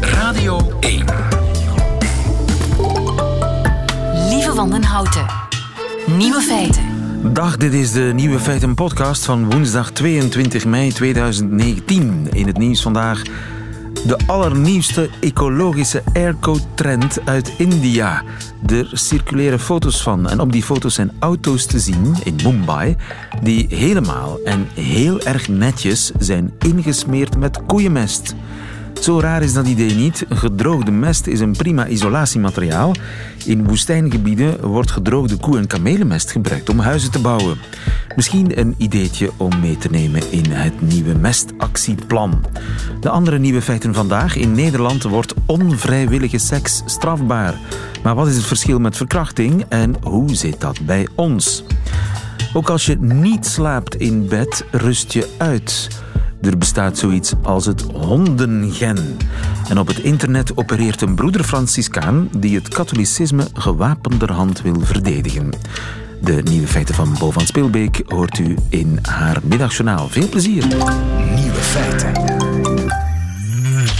Radio 1. Lieve Wandenhouten. Nieuwe feiten. Dag, dit is de Nieuwe Feiten podcast van woensdag 22 mei 2019. In het nieuws vandaag de allernieuwste ecologische airco-trend uit India. Er circuleren foto's van en op die foto's zijn auto's te zien in Mumbai die helemaal en heel erg netjes zijn ingesmeerd met koeienmest. Zo raar is dat idee niet. Gedroogde mest is een prima isolatiemateriaal. In woestijngebieden wordt gedroogde koe- en kamelenmest gebruikt om huizen te bouwen. Misschien een ideetje om mee te nemen in het nieuwe mestactieplan. De andere nieuwe feiten vandaag. In Nederland wordt onvrijwillige seks strafbaar. Maar wat is het verschil met verkrachting en hoe zit dat bij ons? Ook als je niet slaapt in bed, rust je uit. Er bestaat zoiets als het hondengen. En op het internet opereert een broeder Franciscaan die het katholicisme gewapenderhand wil verdedigen. De nieuwe feiten van Bo van Speelbeek hoort u in haar middagjournaal. Veel plezier. Nieuwe feiten.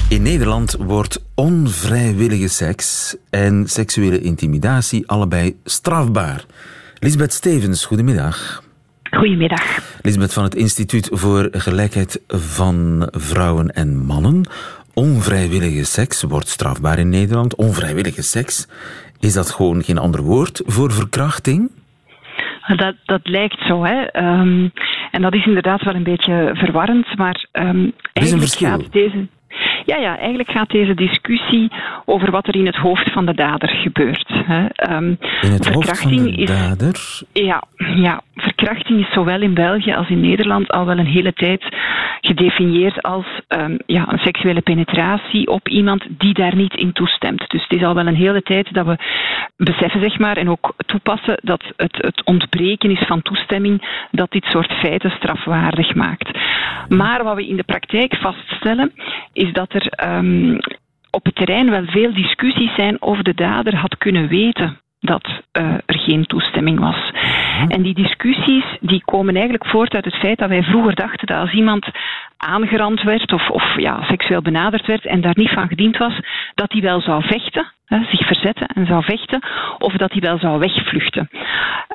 In Nederland wordt onvrijwillige seks en seksuele intimidatie allebei strafbaar. Lisbeth Stevens, goedemiddag. Goedemiddag. Lisbeth van het Instituut voor Gelijkheid van Vrouwen en Mannen. Onvrijwillige seks wordt strafbaar in Nederland. Onvrijwillige seks, is dat gewoon geen ander woord voor verkrachting? Dat, dat lijkt zo, hè. Um, en dat is inderdaad wel een beetje verwarrend, maar um, er is een verschil. deze... Ja, ja, eigenlijk gaat deze discussie over wat er in het hoofd van de dader gebeurt. Hè. Um, in het hoofd van de dader? Is, ja, ja, verkrachting is zowel in België als in Nederland al wel een hele tijd gedefinieerd als um, ja, een seksuele penetratie op iemand die daar niet in toestemt. Dus het is al wel een hele tijd dat we beseffen zeg maar, en ook toepassen dat het, het ontbreken is van toestemming dat dit soort feiten strafwaardig maakt. Maar wat we in de praktijk vaststellen is dat er um, op het terrein wel veel discussies zijn of de dader had kunnen weten dat uh, er geen toestemming was. En die discussies die komen eigenlijk voort uit het feit dat wij vroeger dachten dat als iemand aangerand werd of, of ja, seksueel benaderd werd en daar niet van gediend was, dat hij wel zou vechten, hè, zich verzetten en zou vechten, of dat hij wel zou wegvluchten.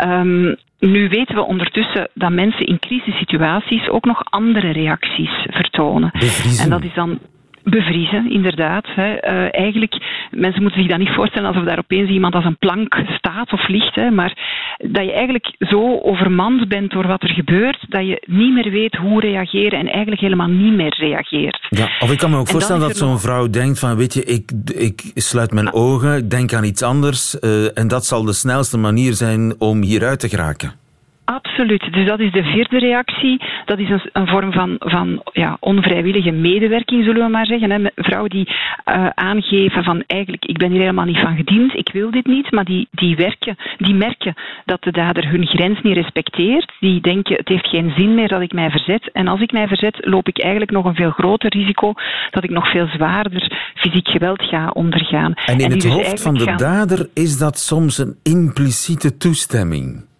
Um, nu weten we ondertussen dat mensen in crisissituaties ook nog andere reacties vertonen. En dat is dan bevriezen, inderdaad. Hè. Uh, eigenlijk, mensen moeten zich dat niet voorstellen alsof daar opeens iemand als een plank staat of ligt, hè, maar dat je eigenlijk zo overmand bent door wat er gebeurt, dat je niet meer weet hoe reageren en eigenlijk helemaal niet meer reageert. Ja, of ik kan me ook voorstellen dat zo'n vrouw denkt van, weet je, ik, ik sluit mijn ogen, ik denk aan iets anders uh, en dat zal de snelste manier zijn om hieruit te geraken. Absoluut. Dus dat is de vierde reactie. Dat is een, een vorm van, van ja, onvrijwillige medewerking, zullen we maar zeggen. Hè. Vrouwen die uh, aangeven van eigenlijk, ik ben hier helemaal niet van gediend, ik wil dit niet, maar die, die, werken, die merken dat de dader hun grens niet respecteert. Die denken, het heeft geen zin meer dat ik mij verzet. En als ik mij verzet, loop ik eigenlijk nog een veel groter risico dat ik nog veel zwaarder fysiek geweld ga ondergaan. En in het dus hoofd van de dader is dat soms een impliciete toestemming.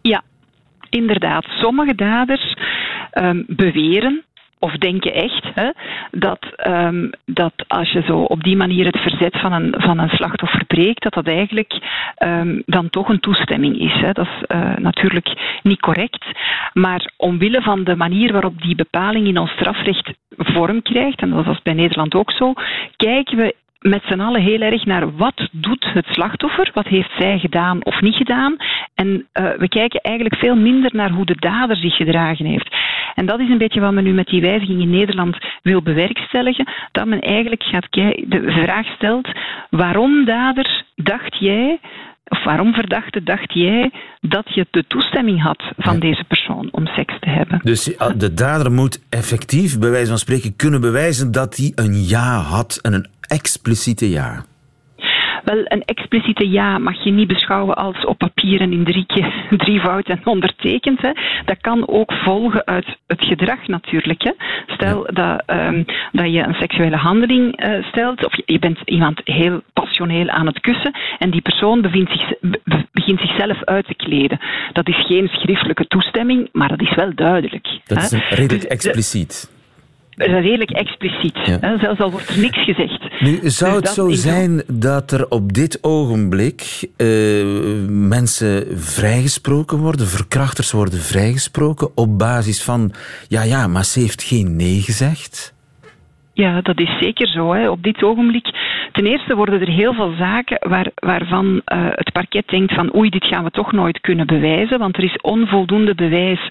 Inderdaad, sommige daders um, beweren of denken echt hè, dat, um, dat als je zo op die manier het verzet van een, van een slachtoffer breekt, dat dat eigenlijk um, dan toch een toestemming is. Hè. Dat is uh, natuurlijk niet correct. Maar omwille van de manier waarop die bepaling in ons strafrecht vorm krijgt, en dat was bij Nederland ook zo, kijken we met z'n allen heel erg naar wat doet het slachtoffer, wat heeft zij gedaan of niet gedaan. En uh, we kijken eigenlijk veel minder naar hoe de dader zich gedragen heeft. En dat is een beetje wat men nu met die wijziging in Nederland wil bewerkstelligen. Dat men eigenlijk gaat de vraag stelt: waarom dader dacht jij of waarom verdachte dacht jij dat je de toestemming had van deze persoon om seks te hebben? Dus de dader moet effectief, bij wijze van spreken, kunnen bewijzen dat hij een ja had en een expliciete ja. Wel, een expliciete ja mag je niet beschouwen als op papier en in drietje, drievoud en ondertekend. Hè. Dat kan ook volgen uit het gedrag natuurlijk. Hè. Stel dat, um, dat je een seksuele handeling uh, stelt, of je bent iemand heel passioneel aan het kussen en die persoon bevindt zich, be, begint zichzelf uit te kleden. Dat is geen schriftelijke toestemming, maar dat is wel duidelijk. Dat hè. is redelijk dus expliciet. Redelijk expliciet. Hè? Zelfs al wordt er niks gezegd. Nu, zou dus het zo zijn dat er op dit ogenblik uh, mensen vrijgesproken worden, verkrachters worden vrijgesproken op basis van, ja ja, maar ze heeft geen nee gezegd? Ja, dat is zeker zo. Hè. Op dit ogenblik, ten eerste worden er heel veel zaken waar, waarvan uh, het parket denkt van oei, dit gaan we toch nooit kunnen bewijzen, want er is onvoldoende bewijs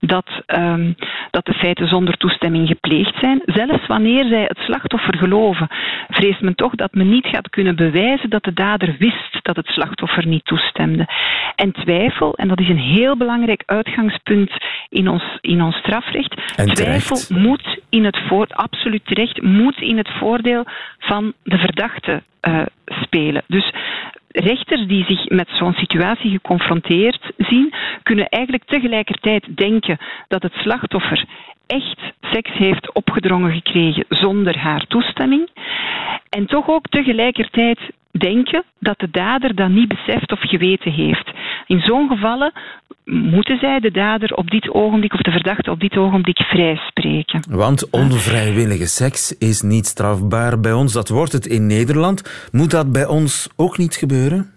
dat, um, dat de feiten zonder toestemming gepleegd zijn. Zelfs wanneer zij het slachtoffer geloven, vreest men toch dat men niet gaat kunnen bewijzen dat de dader wist dat het slachtoffer niet toestemde. En twijfel, en dat is een heel belangrijk uitgangspunt in ons, in ons strafrecht, twijfel moet in het voort, absoluut terecht, moet in het voordeel van de verdachte uh, spelen. Dus rechters die zich met zo'n situatie geconfronteerd zien, kunnen eigenlijk tegelijkertijd denken dat het slachtoffer echt seks heeft opgedrongen gekregen zonder haar toestemming. En toch ook tegelijkertijd denken dat de dader dat niet beseft of geweten heeft. In zo'n gevallen moeten zij de dader op dit ogenblik of de verdachte op dit ogenblik vrijspreken. Want onvrijwillige seks is niet strafbaar bij ons. Dat wordt het in Nederland. Moet dat bij ons ook niet gebeuren?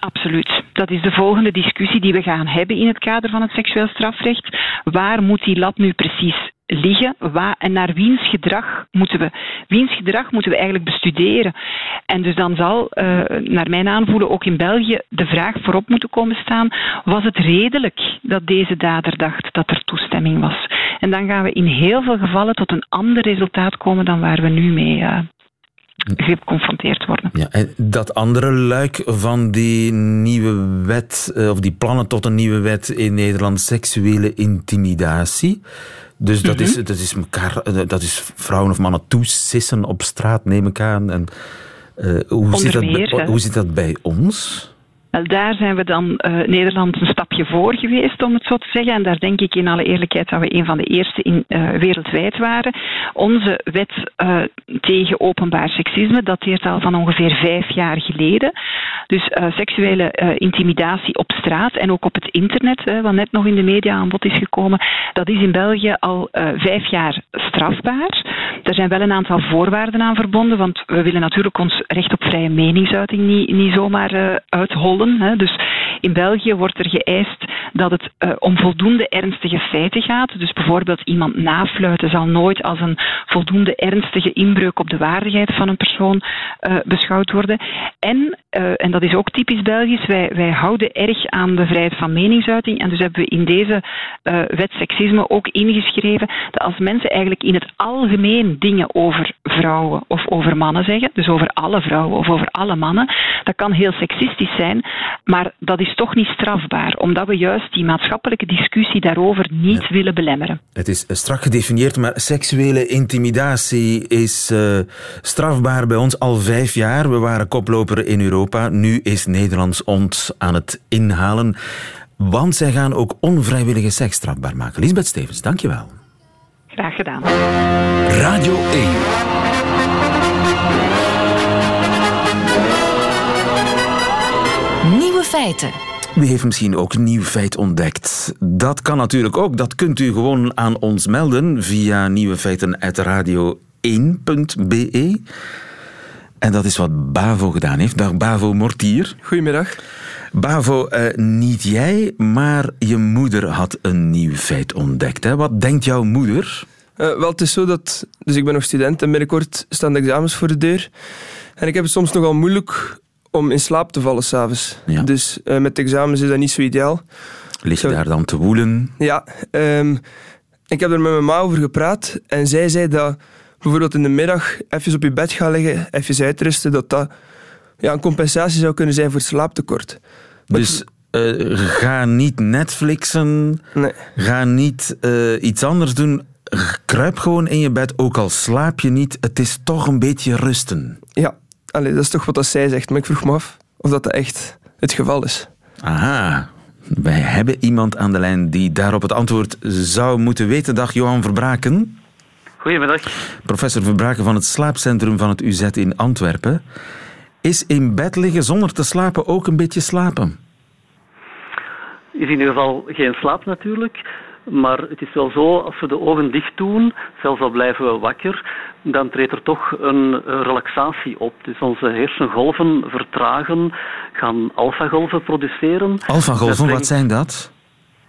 Absoluut. Dat is de volgende discussie die we gaan hebben in het kader van het seksueel strafrecht. Waar moet die lat nu precies liggen waar, en naar wiens gedrag moeten we, wiens gedrag moeten we eigenlijk bestuderen. En dus dan zal, uh, naar mijn aanvoelen, ook in België de vraag voorop moeten komen staan: was het redelijk dat deze dader dacht dat er toestemming was? En dan gaan we in heel veel gevallen tot een ander resultaat komen dan waar we nu mee uh, geconfronteerd worden. Ja, en dat andere luik van die nieuwe wet, eh, of die plannen tot een nieuwe wet in Nederland, seksuele intimidatie. Dus dat, is, mhm. dat, is elkaar, eh, dat is vrouwen of mannen toesissen op straat, neem ik aan. En, uh, hoe, zit dat bij, hoe zit dat bij ons? Wel, daar zijn we dan uh, Nederland een stapje voor geweest, om het zo te zeggen. En daar denk ik in alle eerlijkheid dat we een van de eerste in, uh, wereldwijd waren. Onze wet uh, tegen openbaar seksisme dateert al van ongeveer vijf jaar geleden. Dus seksuele intimidatie op straat en ook op het internet, wat net nog in de media aan bod is gekomen, dat is in België al vijf jaar strafbaar. Er zijn wel een aantal voorwaarden aan verbonden, want we willen natuurlijk ons recht op vrije meningsuiting niet, niet zomaar uithollen Hè. Dus in België wordt er geëist dat het uh, om voldoende ernstige feiten gaat. Dus bijvoorbeeld iemand nafluiten zal nooit als een voldoende ernstige inbreuk op de waardigheid van een persoon uh, beschouwd worden. En, uh, en dat is ook typisch Belgisch, wij, wij houden erg aan de vrijheid van meningsuiting. En dus hebben we in deze wet seksisme ook ingeschreven dat als mensen eigenlijk in het algemeen dingen over vrouwen of over mannen zeggen, dus over alle vrouwen of over alle mannen, dat kan heel seksistisch zijn, maar dat is toch niet strafbaar, omdat we juist die maatschappelijke discussie daarover niet willen belemmeren. Het is strak gedefinieerd, maar seksuele intimidatie is uh, strafbaar bij ons al vijf jaar. We waren koploper in Europa. Nu is Nederlands ons aan het inhalen. Want zij gaan ook onvrijwillige seks strafbaar maken. Lisbeth Stevens, dankjewel. Graag gedaan. Radio 1. Nieuwe feiten. U heeft misschien ook een nieuw feit ontdekt. Dat kan natuurlijk ook. Dat kunt u gewoon aan ons melden via nieuwefeiten.radio1.be. En dat is wat Bavo gedaan heeft. Dag Bavo Mortier. Goedemiddag. Bavo, uh, niet jij, maar je moeder had een nieuw feit ontdekt. Hè? Wat denkt jouw moeder? Uh, wel, het is zo dat... Dus ik ben nog student en binnenkort staan de examens voor de deur. En ik heb het soms nogal moeilijk om in slaap te vallen s'avonds. Ja. Dus uh, met examens is dat niet zo ideaal. Lig je daar dan te woelen? Ja. Um, ik heb er met mijn ma over gepraat en zij zei dat bijvoorbeeld in de middag even op je bed gaan liggen, even uitrusten, dat dat ja, een compensatie zou kunnen zijn voor slaaptekort. Dus uh, ga niet Netflixen, nee. ga niet uh, iets anders doen. Kruip gewoon in je bed, ook al slaap je niet. Het is toch een beetje rusten. Ja, Allee, dat is toch wat dat zij zegt, maar ik vroeg me af of dat echt het geval is. Aha, wij hebben iemand aan de lijn die daarop het antwoord zou moeten weten. Dag Johan Verbraken. Goedemiddag. Professor Verbraken van het slaapcentrum van het UZ in Antwerpen. Is in bed liggen zonder te slapen ook een beetje slapen? Is in ieder geval geen slaap natuurlijk. Maar het is wel zo, als we de ogen dicht doen, zelfs al blijven we wakker, dan treedt er toch een relaxatie op. Dus onze hersengolven vertragen, gaan alfagolven produceren. Alfagolven, wat zijn dat?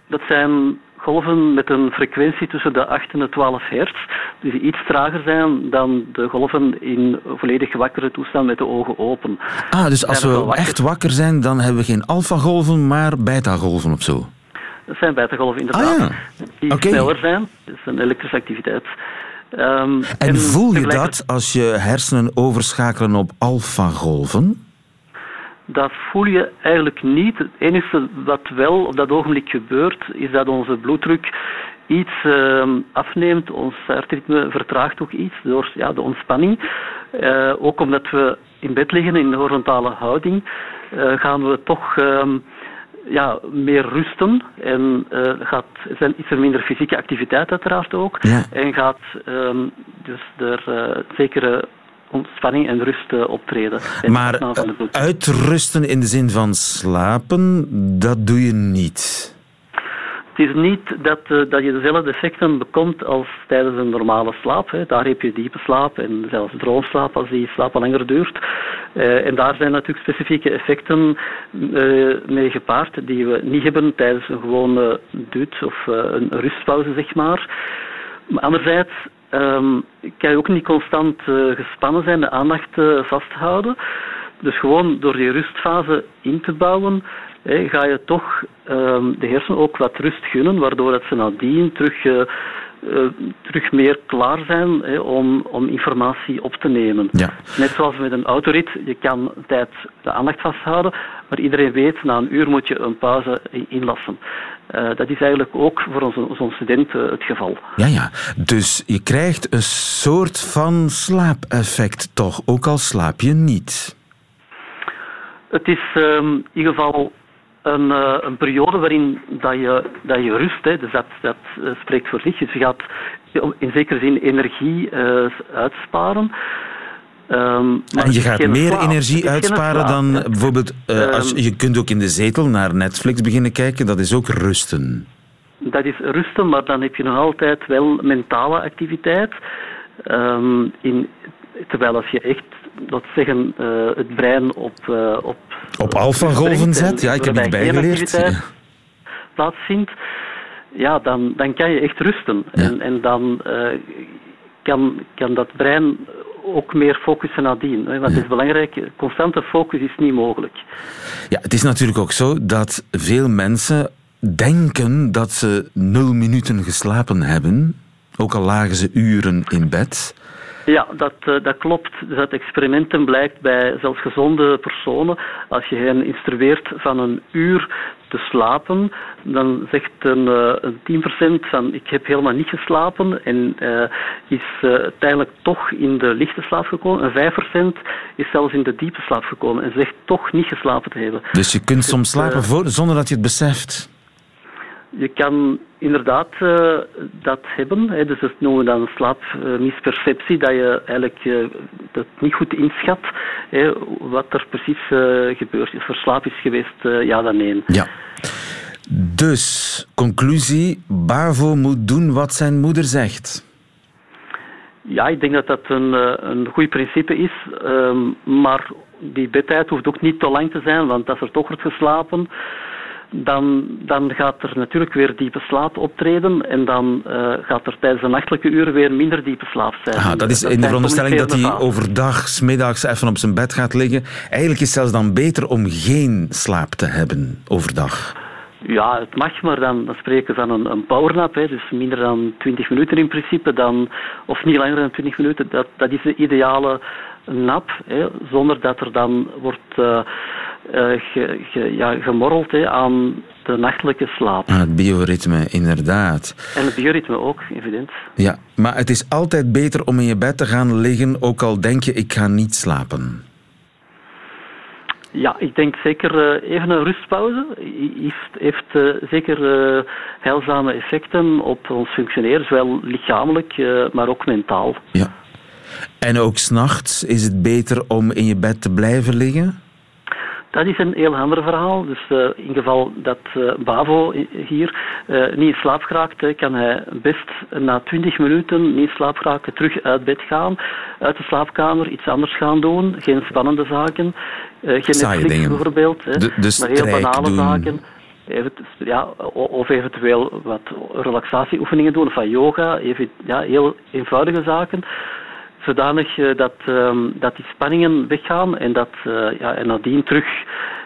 Dat zijn golven met een frequentie tussen de 8 en de 12 hertz, dus die iets trager zijn dan de golven in volledig wakkere toestand met de ogen open. Ah, dus als we echt wakker zijn, dan hebben we geen alfagolven, maar beta-golven of zo? Dat zijn beta-golven inderdaad, ah, ja. die sneller zijn. Dat is een elektrische activiteit. Um, en, en voel je dat als je hersenen overschakelen op alfagolven? Dat voel je eigenlijk niet. Het enige wat wel op dat ogenblik gebeurt, is dat onze bloeddruk iets uh, afneemt. Ons hartritme vertraagt ook iets door ja, de ontspanning. Uh, ook omdat we in bed liggen in de horizontale houding, uh, gaan we toch ehm, ja, meer rusten. En uh, gaat, zijn, is er minder fysieke activiteit uiteraard ook. Ja. En gaat um, dus er zekere ontspanning en rust uh, optreden. Maar uitrusten in de zin van slapen, dat doe je niet. Het is niet dat, uh, dat je dezelfde effecten bekomt als tijdens een normale slaap. Hè. Daar heb je diepe slaap en zelfs droomslaap als die slaap langer duurt. Uh, en daar zijn natuurlijk specifieke effecten mee gepaard die we niet hebben tijdens een gewone dut of een rustpauze, zeg maar. Maar anderzijds um, kan je ook niet constant uh, gespannen zijn, de aandacht uh, vasthouden. Dus gewoon door die rustfase in te bouwen, hè, ga je toch um, de hersenen ook wat rust gunnen, waardoor dat ze nadien terug, uh, terug meer klaar zijn hè, om, om informatie op te nemen. Ja. Net zoals met een autorit, je kan tijd de aandacht vasthouden, maar iedereen weet, na een uur moet je een pauze inlassen. Uh, dat is eigenlijk ook voor onze, onze studenten het geval. Ja, ja. Dus je krijgt een soort van slaapeffect toch, ook al slaap je niet. Het is um, in ieder geval een, uh, een, periode waarin dat je, dat je rust, hè, dus dat, dat uh, spreekt voor zich. Dus je gaat in zekere zin energie uitsparen. Um, en je gaat meer energie uitsparen dan bijvoorbeeld... Uh, als, je kunt ook in de zetel naar Netflix beginnen kijken. Dat is ook rusten. Dat is rusten, maar dan heb je nog altijd wel mentale activiteit. Um, in, terwijl als je echt, dat zeggen, het brein op... Uh, op op alfa-golven zet? Ja, ik heb het bijgeleerd. Ja. plaatsvindt, ja, dan, dan kan je echt rusten. Ja. En, en dan kan, kan dat brein ook meer focussen nadien. Want het is belangrijk, constante focus is niet mogelijk. Ja, het is natuurlijk ook zo dat veel mensen denken dat ze nul minuten geslapen hebben, ook al lagen ze uren in bed. Ja, dat, uh, dat klopt. Dus uit experimenten blijkt bij zelfs gezonde personen, als je hen instrueert van een uur te slapen, dan zegt een, uh, een 10% van ik heb helemaal niet geslapen en uh, is uiteindelijk toch in de lichte slaap gekomen. En 5% is zelfs in de diepe slaap gekomen en zegt toch niet geslapen te hebben. Dus je kunt dus, soms slapen voor, zonder dat je het beseft? Je kan inderdaad uh, dat hebben. Hè. Dus dat noemen we dan slaapmisperceptie, dat je eigenlijk uh, dat niet goed inschat hè, wat er precies uh, gebeurd is. Verslaap is geweest, ja dan nee. Ja. Dus, conclusie, Bavo moet doen wat zijn moeder zegt. Ja, ik denk dat dat een, een goed principe is. Ehm, maar die bedtijd hoeft ook niet te lang te zijn, want als er toch wordt geslapen dan, dan gaat er natuurlijk weer diepe slaap optreden en dan uh, gaat er tijdens de nachtelijke uren weer minder diepe slaap zijn. Aha, dat is in de veronderstelling dat hij overdag, smiddags even op zijn bed gaat liggen. Eigenlijk is het zelfs dan beter om geen slaap te hebben overdag. Ja, het mag, maar dan, dan spreken we van een, een powernap, hè, dus minder dan 20 minuten in principe, dan, of niet langer dan 20 minuten. Dat, dat is de ideale nap, hè, zonder dat er dan wordt... Uh, uh, ge, ge, ja, gemorreld hè, aan de nachtelijke slaap. Aan het bioritme, inderdaad. En het bioritme ook, evident. Ja, maar het is altijd beter om in je bed te gaan liggen, ook al denk je ik ga niet slapen. Ja, ik denk zeker uh, even een rustpauze heeft, heeft uh, zeker heilzame effecten op ons functioneren, zowel lichamelijk, maar ook mentaal. Ja. En ook s'nachts is het beter om in je bed te blijven liggen? Dat is een heel ander verhaal. Dus uh, in geval dat uh, Bavo hier uh, niet in slaap geraakt, kan hij best na 20 minuten niet in slaap geraken, terug uit bed gaan, uit de slaapkamer iets anders gaan doen. Geen spannende zaken. geen Netflix bijvoorbeeld. Hè, maar heel banale doen. zaken. Even, ja, of eventueel wat relaxatieoefeningen doen, of van yoga, even, ja, heel eenvoudige zaken zodanig uh, dat, uh, dat die spanningen weggaan en dat uh, ja, en nadien terug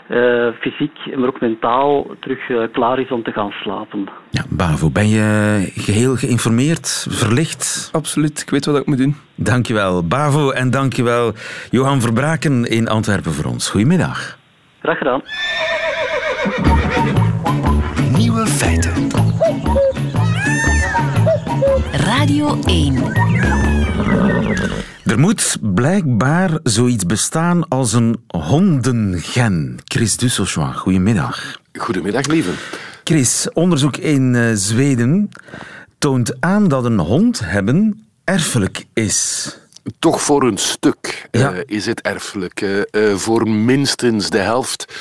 uh, fysiek, maar ook mentaal terug klaar is om te gaan slapen. Ja, Bavo, ben je geheel geïnformeerd, verlicht? Absoluut, ik weet wat ik moet doen. Dankjewel, Bavo, en dankjewel Johan Verbraken in Antwerpen voor ons. Goedemiddag. Graag gedaan. Nieuwe feiten. Radio 1. Er moet blijkbaar zoiets bestaan als een hondengen. Chris Dusselschwag, goedemiddag. Goedemiddag, lieve. Chris, onderzoek in uh, Zweden toont aan dat een hond hebben erfelijk is. Toch voor een stuk Ja. uh, is het erfelijk. Uh, uh, voor minstens de helft.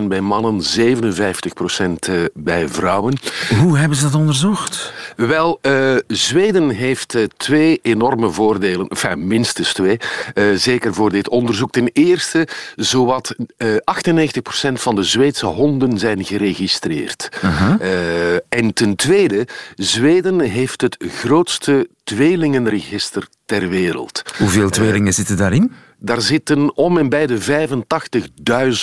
51% bij mannen, 57% bij vrouwen. Hoe hebben ze dat onderzocht? Wel, Zweden heeft twee enorme voordelen. Enfin, minstens twee. Zeker voor dit onderzoek. Ten eerste, zowat 98% van de Zweedse honden zijn geregistreerd. -huh. en ten tweede, Zweden heeft het grootste tweelingenregister ter wereld. Hoeveel tweelingen zitten daarin? Daar zitten om en bij de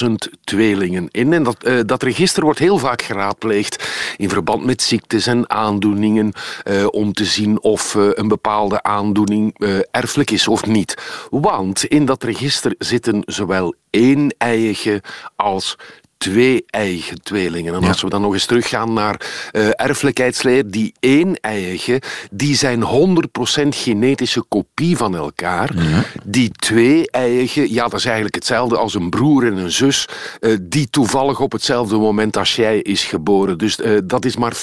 85.000 tweelingen in. En dat, uh, dat register wordt heel vaak geraadpleegd in verband met ziektes en aandoeningen. Uh, om te zien of uh, een bepaalde aandoening erfelijk is of niet. Want in dat register zitten zowel één-eiige als twee-eigen tweelingen. En als we dan nog eens teruggaan naar uh, erfelijkheidsleer, die één-eiige, die zijn 100% genetische kopie van elkaar. Ja. Die twee-eiige, ja, dat is eigenlijk hetzelfde als een broer en een zus, uh, die toevallig op hetzelfde moment als jij is geboren. Dus uh, dat is maar 50%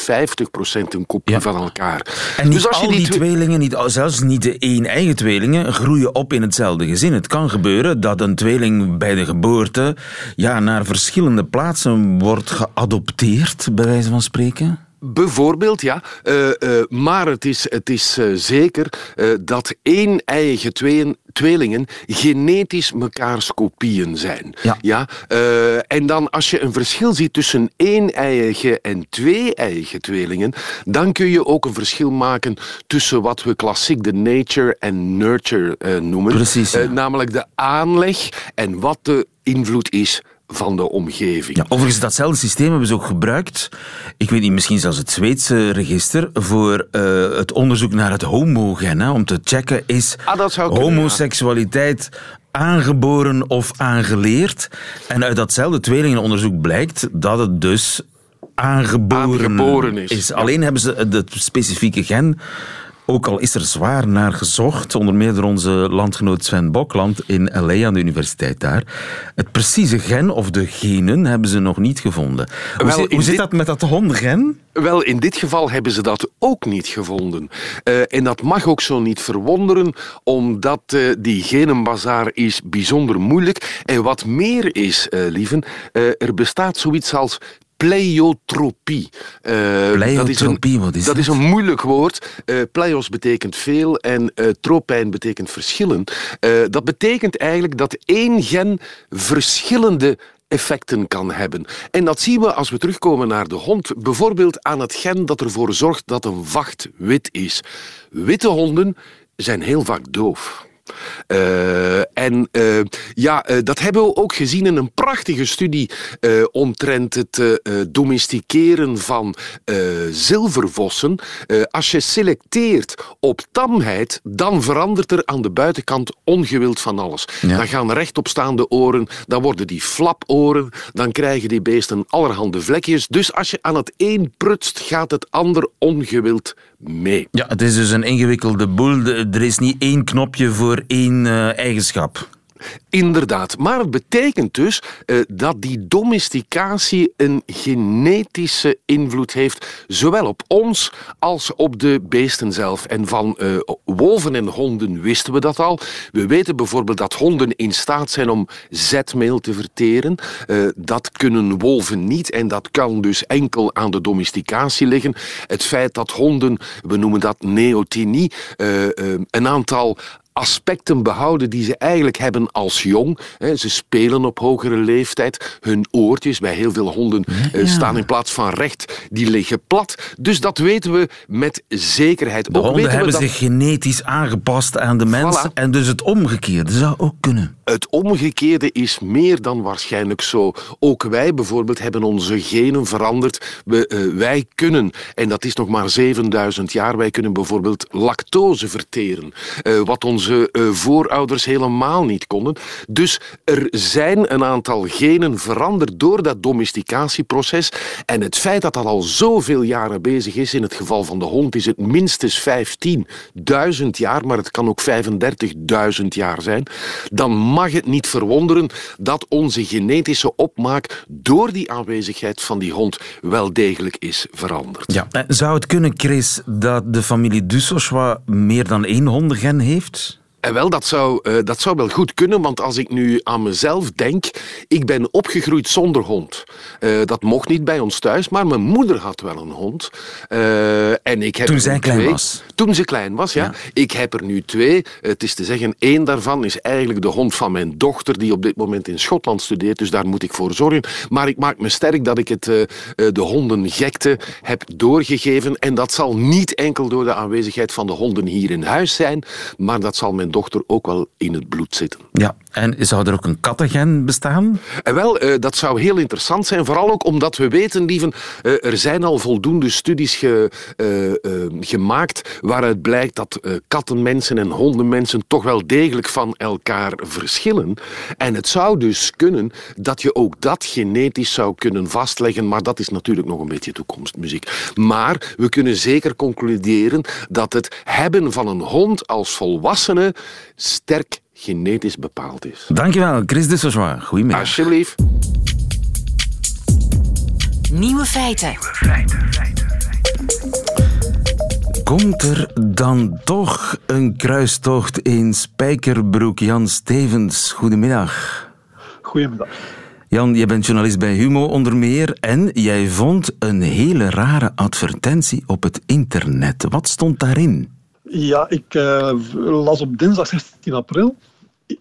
een kopie ja. van elkaar. En niet dus als al je die, twe tweelingen, niet, zelfs niet de één-eigen tweelingen, groeien op in hetzelfde gezin. Het kan gebeuren dat een tweeling bij de geboorte ja, naar verschillende plaatsen wordt geadopteerd, bij wijze van spreken? Bijvoorbeeld, ja. Uh, uh, maar het is, het is uh, zeker dat één eigen tweeën, tweelingen genetisch mekaars kopieën zijn. Ja. Ja? en dan als je een verschil ziet tussen één eigen en twee eigen tweelingen, dan kun je ook een verschil maken tussen wat we klassiek de nature en nurture noemen. Precies. Ja. namelijk de aanleg en wat de invloed is van de omgeving. Ja, overigens, datzelfde systeem hebben ze ook gebruikt. Ik weet niet, misschien zelfs het Zweedse register voor uh, het onderzoek naar het homogen. Hè, om te checken, is ah, dat zou kunnen, homoseksualiteit ja. aangeboren of aangeleerd? En uit datzelfde tweelingenonderzoek blijkt dat het dus aangeboren, aangeboren is. is. Alleen hebben ze het specifieke gen ook al is er zwaar naar gezocht, onder meer door onze landgenoot Sven Bokland in LA aan de universiteit daar. Het precieze gen of de genen hebben ze nog niet gevonden. Hoe, Wel, zit, hoe zit dat met dat hondengen? Wel, in dit geval hebben ze dat ook niet gevonden. Uh, en dat mag ook zo niet verwonderen, omdat uh, die genenbazaar is bijzonder moeilijk. En wat meer is, uh, lieven, er bestaat zoiets als pleiotropie. Uh, pleiotropie, dat is een, dat? is een moeilijk woord. Uh, pleios betekent veel en uh, tropijn betekent verschillen. dat betekent eigenlijk dat één gen verschillende effecten kan hebben. En dat zien we als we terugkomen naar de hond. Bijvoorbeeld aan het gen dat ervoor zorgt dat een vacht wit is. Witte honden zijn heel vaak doof. Uh, en uh, ja, uh, dat hebben we ook gezien in een prachtige studie omtrent het domesticeren van zilvervossen. als je selecteert op tamheid, dan verandert er aan de buitenkant ongewild van alles. Ja. Dan gaan rechtopstaande oren, dan worden die flaporen, dan krijgen die beesten allerhande vlekjes. Dus als je aan het een prutst, gaat het ander ongewild mee. Ja, het is dus een ingewikkelde boel. Er is niet één knopje voor één uh, eigenschap. Inderdaad. Maar het betekent dus uh, dat die domesticatie een genetische invloed heeft, zowel op ons als op de beesten zelf. En van uh, wolven en honden wisten we dat al. We weten bijvoorbeeld dat honden in staat zijn om zetmeel te verteren. Uh, dat kunnen wolven niet en dat kan dus enkel aan de domesticatie liggen. Het feit dat honden, we noemen dat neotenie, een aantal aspecten behouden die ze eigenlijk hebben als jong. Ze spelen op hogere leeftijd. Hun oortjes bij heel veel honden eh, staan in plaats van recht, die liggen plat. Dus dat weten we met zekerheid. De ook honden hebben dat... zich genetisch aangepast aan de mens. En dus het omgekeerde zou ook kunnen. Het omgekeerde is meer dan waarschijnlijk zo. Ook wij bijvoorbeeld hebben onze genen veranderd. We, uh, wij kunnen, en dat is nog maar 7000 jaar, wij kunnen bijvoorbeeld lactose verteren. Uh, wat ons onze uh, voorouders helemaal niet konden. Dus er zijn een aantal genen veranderd door dat domesticatieproces. En het feit dat dat al zoveel jaren bezig is, in het geval van de hond is het minstens 15.000 jaar, maar het kan ook 35.000 jaar zijn, dan mag het niet verwonderen dat onze genetische opmaak door die aanwezigheid van die hond wel degelijk is veranderd. Ja. Zou het kunnen, Chris, dat de familie Dussochois meer dan één hondengen heeft? En wel, dat zou, uh, dat zou wel goed kunnen, want als ik nu aan mezelf denk, ik ben opgegroeid zonder hond. Uh, dat mocht niet bij ons thuis, maar mijn moeder had wel een hond. Uh, en ik heb toen zij klein was? Toen ze klein was, ja. ja. Ik heb er nu twee. Het is te zeggen, één daarvan is eigenlijk de hond van mijn dochter, die op dit moment in Schotland studeert, dus daar moet ik voor zorgen. Maar ik maak me sterk dat ik het, de hondengekte heb doorgegeven en dat zal niet enkel door de aanwezigheid van de honden hier in huis zijn, maar dat zal mijn dochter ook wel in het bloed zitten. Ja, en zou er ook een kattengen bestaan? En wel, uh, dat zou heel interessant zijn. Vooral ook omdat we weten, lieven, uh, er zijn al voldoende studies ge, gemaakt waaruit blijkt dat kattenmensen en hondenmensen toch wel degelijk van elkaar verschillen. En het zou dus kunnen dat je ook dat genetisch zou kunnen vastleggen, maar dat is natuurlijk nog een beetje toekomstmuziek. Maar we kunnen zeker concluderen dat het hebben van een hond als volwassene sterk genetisch bepaald is. Dankjewel, Chris de. Goedemiddag. Alsjeblieft. Nieuwe feiten. Komt er dan toch een kruistocht in Spijkerbroek? Jan Stevens, goedemiddag. Goedemiddag. Jan, je bent journalist bij Humo onder meer en jij vond een hele rare advertentie op het internet. Wat stond daarin? Ja, ik uh, las op dinsdag 16 april,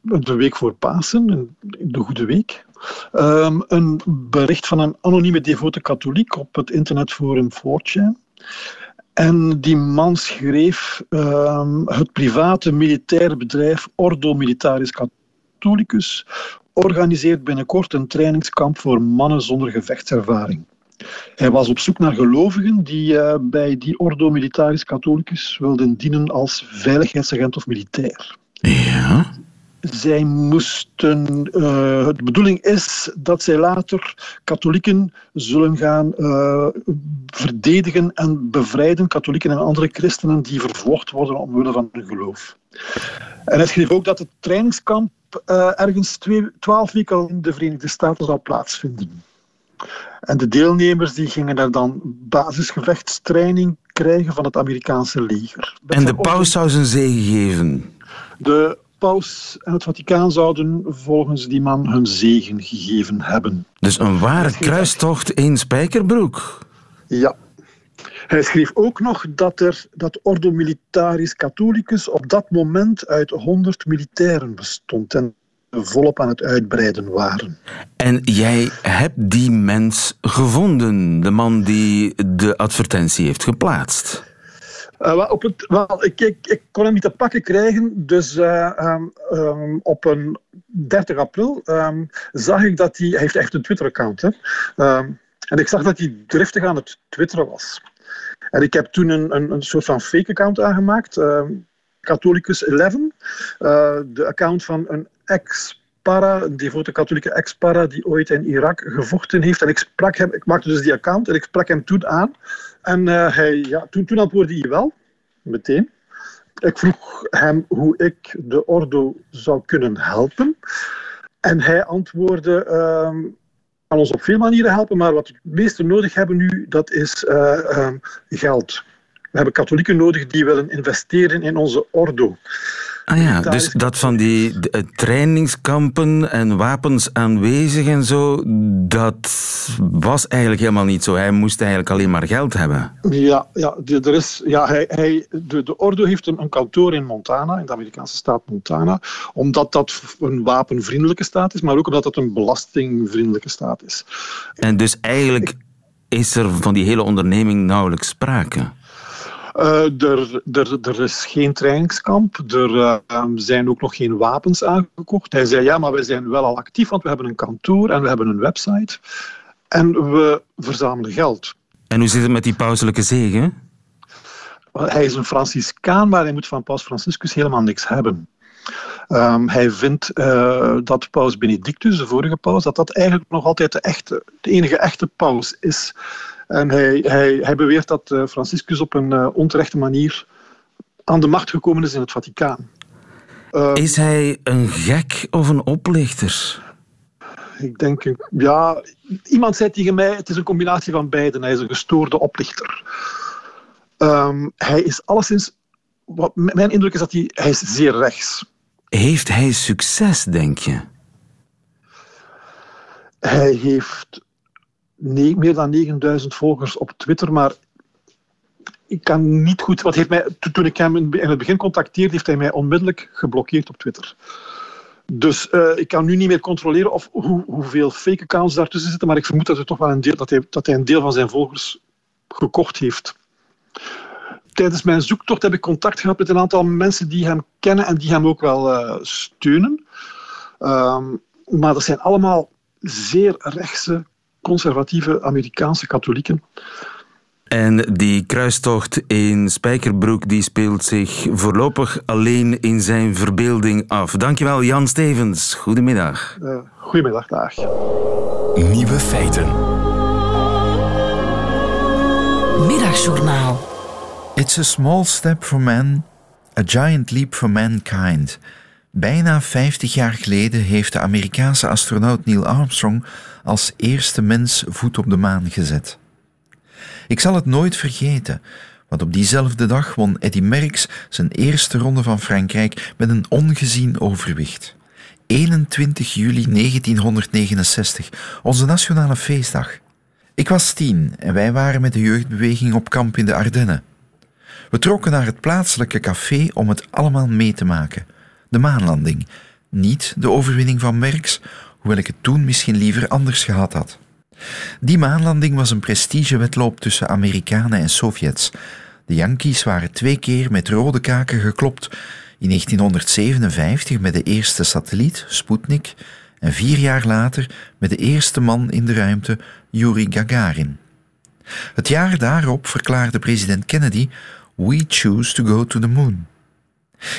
de week voor Pasen, de Goede Week, um, een bericht van een anonieme devote katholiek op het internetforum 4chan. En die man schreef um, het private militaire bedrijf Ordo Militaris Catholicus organiseert binnenkort een trainingskamp voor mannen zonder gevechtservaring. Hij was op zoek naar gelovigen die uh, bij die Ordo Militaris Catholicus wilden dienen als veiligheidsagent of militair. Ja. Zij moesten, uh, de bedoeling is dat zij later katholieken zullen gaan uh, verdedigen en bevrijden, katholieken en andere christenen die vervolgd worden omwille van hun geloof. En hij schreef ook dat het trainingskamp ergens twee, twaalf weken in de Verenigde Staten zou plaatsvinden. En de deelnemers die gingen daar dan basisgevechtstraining krijgen van het Amerikaanse leger. en de paus zou zijn zegen geven? De paus en het Vaticaan zouden volgens die man hun zegen gegeven hebben. Dus een ware kruistocht in Spijkerbroek? Ja. Hij schreef ook nog dat, er, dat Ordo Militaris Catholicus op dat moment uit 100 militairen bestond. En volop aan het uitbreiden waren. En jij hebt die mens gevonden, de man die de advertentie heeft geplaatst? Uh, wel, op het, wel, ik, ik, ik, kon hem niet te pakken krijgen, dus uh, um, um, op een 30 april um, zag ik dat hij... Hij heeft echt een Twitter-account, en ik zag dat hij driftig aan het twitteren was. En ik heb toen een, een, een soort van fake-account aangemaakt, Catholicus 11, uh, de account van een ex-para, een devote katholieke ex-para die ooit in Irak gevochten heeft. En ik sprak hem, ik maakte dus die account en ik sprak hem toen aan. En uh, hij, ja, toen, toen antwoordde hij wel, meteen. ik vroeg hem hoe ik de Ordo zou kunnen helpen. En hij antwoordde ehm, kan ons op veel manieren helpen, maar wat we het meeste nodig hebben nu, dat is uh, uh, geld. We hebben katholieken nodig die willen investeren in onze ordo. Ah ja, dus dat van die trainingskampen en wapens aanwezig en zo, dat was eigenlijk helemaal niet zo. Hij moest eigenlijk alleen maar geld hebben. Ja, ja, er is, ja hij, hij, de, de Ordo heeft een, een kantoor in Montana, in de Amerikaanse staat Montana, omdat dat een wapenvriendelijke staat is, maar ook omdat het een belastingvriendelijke staat is. En dus eigenlijk is er van die hele onderneming nauwelijks sprake. Uh, er, er, er, is geen trainingskamp. Er uh, zijn ook nog geen wapens aangekocht. Hij zei ja, maar wij zijn wel al actief, want we hebben een kantoor en we hebben een website. En we verzamelen geld. En hoe zit het met die pauselijke zegen? Hij is een Franciscaan, maar hij moet van paus Franciscus helemaal niks hebben. Um, hij vindt uh, dat paus Benedictus, de vorige paus, dat dat eigenlijk nog altijd de, echte, de enige echte paus is. En hij, hij, hij beweert dat eh, Franciscus op een uh, onterechte manier aan de macht gekomen is in het Vaticaan. Uh, is hij een gek of een oplichter? Ik denk, ja, iemand zei tegen mij: het is een combinatie van beiden. Hij is een gestoorde oplichter. Um, hij is alleszins, wat mijn indruk is dat hij, hij is zeer rechts. Heeft hij succes, denk je? Hij heeft nee, meer dan 9000 volgers op Twitter, maar ik kan niet goed. Wat heeft mij, toen ik hem in het begin contacteerde, heeft hij mij onmiddellijk geblokkeerd op Twitter. Dus uh, ik kan nu niet meer controleren of hoe, hoeveel fake accounts daartussen zitten, maar ik vermoed dat, hij toch wel een deel, dat, hij, dat hij een deel van zijn volgers gekocht heeft. Tijdens mijn zoektocht heb ik contact gehad met een aantal mensen die hem kennen en die hem ook wel uh, steunen. Um, maar dat zijn allemaal zeer rechtse conservatieve Amerikaanse katholieken. En die kruistocht in Spijkerbroek die speelt zich voorlopig alleen in zijn verbeelding af. Dankjewel Jan Stevens. Goedemiddag. Uh, goedemiddag, dag. Nieuwe feiten. Middagjournaal. It's a small step for man, a giant leap for mankind. Bijna 50 jaar geleden heeft de Amerikaanse astronaut Neil Armstrong als eerste mens voet op de maan gezet. Ik zal het nooit vergeten, want op diezelfde dag won Eddy Merckx zijn eerste ronde van Frankrijk met een ongezien overwicht. 21 juli 1969, onze nationale feestdag. Ik was tien en wij waren met de jeugdbeweging op kamp in de Ardennen. We trokken naar het plaatselijke café om het allemaal mee te maken. De maanlanding, niet de overwinning van Merckx, hoewel ik het toen misschien liever anders gehad had. Die maanlanding was een prestigewedloop tussen Amerikanen en Sovjets. De Yankees waren twee keer met rode kaken geklopt. In 1957 met de eerste satelliet, Sputnik, en vier jaar later met de eerste man in de ruimte, Yuri Gagarin. Het jaar daarop verklaarde president Kennedy: We choose to go to the moon.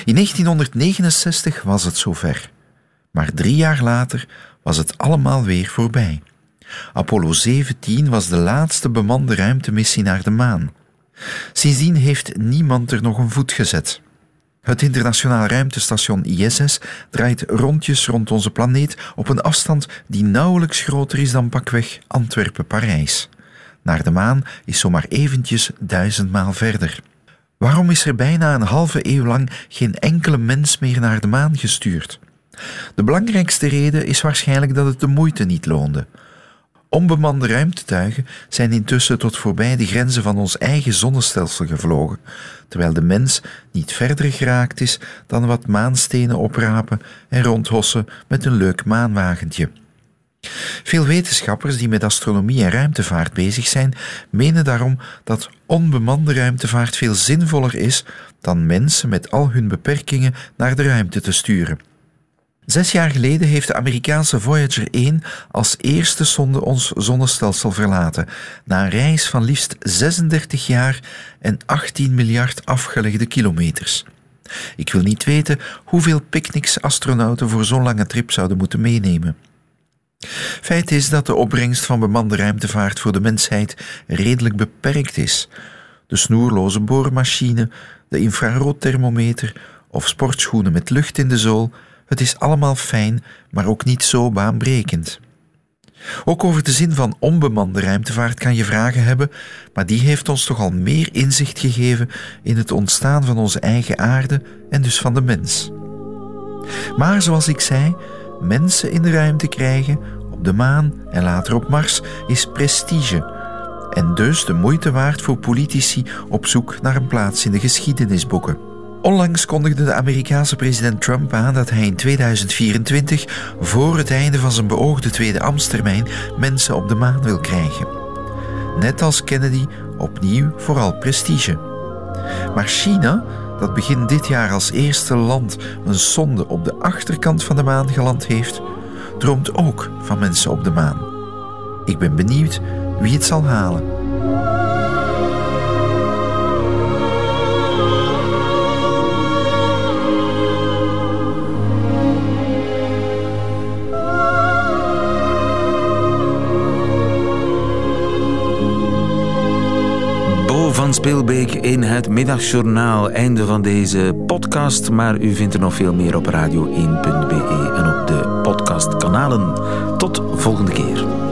In 1969 was het zover. Maar drie jaar later was het allemaal weer voorbij. Apollo 17 was de laatste bemande ruimtemissie naar de maan. Sindsdien heeft niemand er nog een voet gezet. Het internationaal ruimtestation ISS draait rondjes rond onze planeet op een afstand die nauwelijks groter is dan pakweg Antwerpen-Parijs. Naar de maan is zomaar eventjes duizendmaal verder. Waarom is er bijna een halve eeuw lang geen enkele mens meer naar de maan gestuurd? De belangrijkste reden is waarschijnlijk dat het de moeite niet loonde. Onbemande ruimtetuigen zijn intussen tot voorbij de grenzen van ons eigen zonnestelsel gevlogen, terwijl de mens niet verder geraakt is dan wat maanstenen oprapen en rondhossen met een leuk maanwagentje. Veel wetenschappers die met astronomie en ruimtevaart bezig zijn, menen daarom dat onbemande ruimtevaart veel zinvoller is dan mensen met al hun beperkingen naar de ruimte te sturen. Zes jaar geleden heeft de Amerikaanse Voyager 1 als eerste sonde ons zonnestelsel verlaten, na een reis van liefst 36 jaar en 18 miljard afgelegde kilometers. Ik wil niet weten hoeveel picknicks astronauten voor zo'n lange trip zouden moeten meenemen. Feit is dat de opbrengst van bemande ruimtevaart voor de mensheid redelijk beperkt is. De snoerloze boormachine, de infraroodthermometer of sportschoenen met lucht in de zool, het is allemaal fijn, maar ook niet zo baanbrekend. Ook over de zin van onbemande ruimtevaart kan je vragen hebben, maar die heeft ons toch al meer inzicht gegeven in het ontstaan van onze eigen aarde en dus van de mens. Maar zoals ik zei, mensen in de ruimte krijgen, op de maan en later op Mars, is prestige. En dus de moeite waard voor politici op zoek naar een plaats in de geschiedenisboeken. Onlangs kondigde de Amerikaanse president Trump aan dat hij in 2024, voor het einde van zijn beoogde tweede ambtstermijn, mensen op de maan wil krijgen. Net als Kennedy opnieuw vooral prestige. Maar China, dat begin dit jaar als eerste land een sonde op de achterkant van de maan geland heeft, droomt ook van mensen op de maan. Ik ben benieuwd wie het zal halen. Van Speelbeek in het middagjournaal. Einde van deze podcast, maar u vindt er nog veel meer op radio1.be en op de podcastkanalen. Tot volgende keer.